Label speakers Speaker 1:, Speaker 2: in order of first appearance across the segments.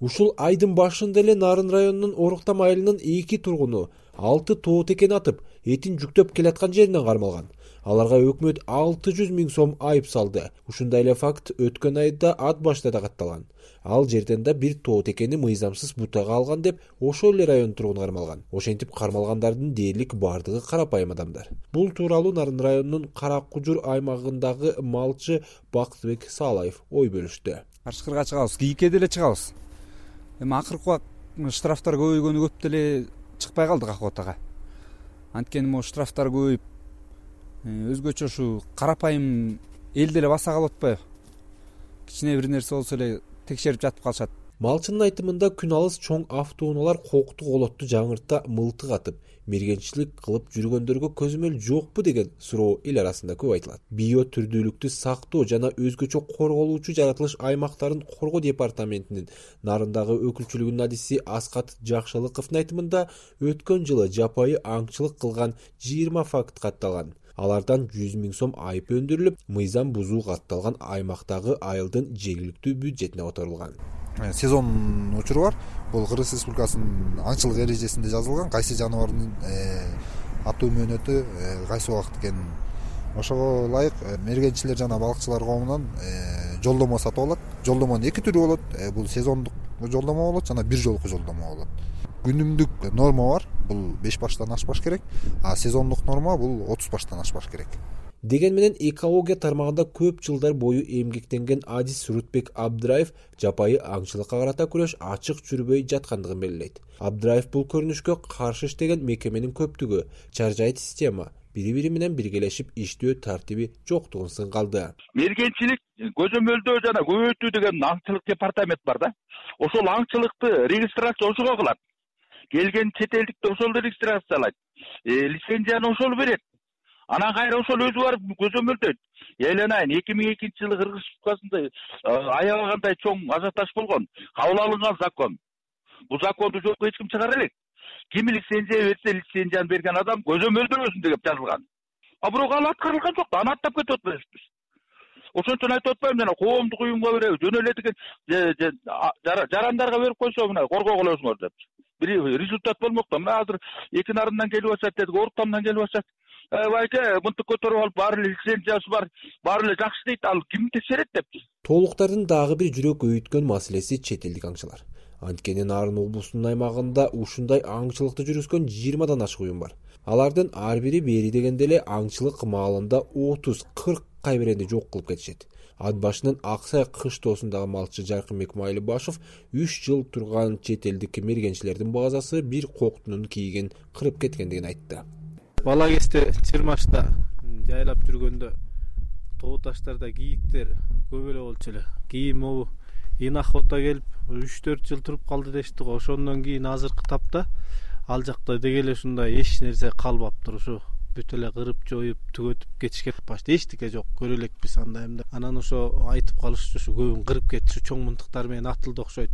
Speaker 1: ушул айдын башында эле нарын районунун оруктам айылынын эки тургуну алты тоо текени атып этин жүктөп келаткан жеринен кармалган. Аларга өкмөт алты жүз миң сом айып салды. Ушундай эле факт өткөн айда ат башта да катталган ал жерден да бир тоо текени мыйзамсыз бутага алган деп ошол эле райондун тургуну кармалган. Ошентип кармалгандардын дээрлик баардыгы карапайым адамдар. Бул тууралуу нарын районунун кара кужур аймагындагы малчы бактыбек саалаев ой бөлүштү.
Speaker 2: Тышкырыга чыгабыз кийикке деле чыгабыз эми акыркы убакыт штрафтар көбөйгөнү көп деле чыкпай калдык охотага анткени могу штрафтар көбөйүп э, өзгөчө ушул карапайым эл деле баса калып атпайбы. Кичине бир нерсе болсо эле текшерип жатып калышат
Speaker 1: малчынын айтымында күн алыс чоң автоунаалар кооктук олотту жаңырта мылтык атып мергенчилик кылып жүргөндөргө көзөмөл жокпу деген суроо эл арасында көп айтылат. Био түрдүүлүктү сактоо жана өзгөчө корголуучу жаратылыш аймактарын коргоо департаментинин нарындагы өкүлчүлүгүнүн адиси аскат жакшылыковдун айтымында өткөн жылы жапайы аңчылык кылган жыйырма факт катталган. Алардан жүз миң сом айып өндүрүлүп мыйзам бузуу катталган аймактагы айылдын жергиликтүү бюджетине которулган
Speaker 3: сезон учуру бар. Бул кыргыз республикасынын аңчылык эрежесинде жазылган. Кайсы жаныбардын э, атуу мөөнөтү э, кайсы убакыт экенин ошого ылайык. Мергенчилер жана балыкчылар коомунан жолдомо сатып алат. Жолдомонун эки түрү болот. Бул сезондук жолдомо болот жана бир жолку жолдомо болот. Күнүмдүк норма бар. Бул беш баштан ашпаш керек. А сезондук норма бул отуз баштан ашпаш керек
Speaker 1: деген менен экология тармагында көп жылдар бою эмгектенген адис сурутбек абдыраев жапайы аңчылыкка карата күрөш ачык жүрбөй жаткандыгын белгилейт. Абдыраев бул көрүнүшкө каршы иштеген мекеменин көптүгү чаржайыт система бири бири менен биргелешип иштөө тартиби жоктугун сынга алды.
Speaker 4: Мергенчилик көзөмөлдөө жана көбөйтүү деген аңчылык департамент бар да. Ошол аңчылыкты регистрация ошого кылат. Келген чет элдикти ошол регистрациялайт. Э, лицензияны ошол берет анан кайра ошол өзү барып көзөмөлдөйт эйланайын эки миң экинчи жылы кыргыз республикасында э, аябагандай чоң ажиотаж болгон кабыл алынган закон. Бул законду жокко эч ким чыгара элек. Ким лицензия берсе лицензияны берген адам көзөмөлдөөсүн деп жазылган. А бирок ал аткарылган жок да аны аттап кетип атпайбызбы ошон үчүн айтып атпаймынбы жана коомдук уюмга беребиз жөн эле тиги жарандарга берип койсо мына коргогула өзүңөр депчи. Результат болмок да мына азыр эки нарындан келип атышат дедик оруктамдан келип атышат. Э, байке мынтип көтөрүп алып баары эле лицензиясы бар баары эле жакшы дейт ал ким текшерет депчи
Speaker 1: тоолуктардын дагы бир жүрөк өйүткөн маселеси чет элдик аңчылар. Анткени нарын облусунун аймагында ушундай аңчылыкты жүргүзгөн жыйырмадан ашык уюм бар. Алардын ар бири бери дегенде эле аңчылык маалында отуз кырк кайберенди жок кылып кетишет. Ат башынын ак сай кыштоосундагы малчы жаркынбек майлыбашов үч жыл турган чет элдик мергенчилердин базасы бир коктунун кийигин кырып кеткендигин айтты
Speaker 5: бала кезде чырмашта жайлап жүргөндө тоо таштарда кийиктер көп эле болчу эле. Кийин могу ин охота келип үч төрт жыл туруп калды дешти го. Ошондон кийин азыркы тапта ал жакта деги эле ушундай эч нерсе калбаптыр ушу бүт эле кырып жоюп түгөтүп кетишкен почти эчтеке жок көрө элекпиз андай мындай анан ошо айтып калышчу ушу көбүн кырып кетти ушу чоң мынтыктар менен атылды окшойт.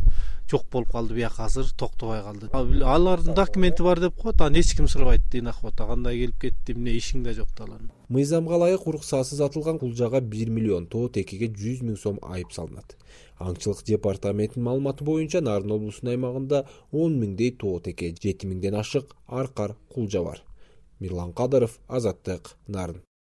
Speaker 5: Жок болуп калды бияка азыр токтобой калды. Алардын документи бар деп коет аны эч ким сурабайт ин охота кандай келип кетти эмне ишиң да жок да алардын.
Speaker 1: Мыйзамга ылайык уруксатсыз атылган кулжага бир миллион тоо текеге жүз миң сом айып салынат. Аңчылык департаментинин маалыматы боюнча нарын облусунун аймагында он миңдей тоо теке жети миңден ашык аркар кулжа бар мирлан кадыров азаттык. Нарын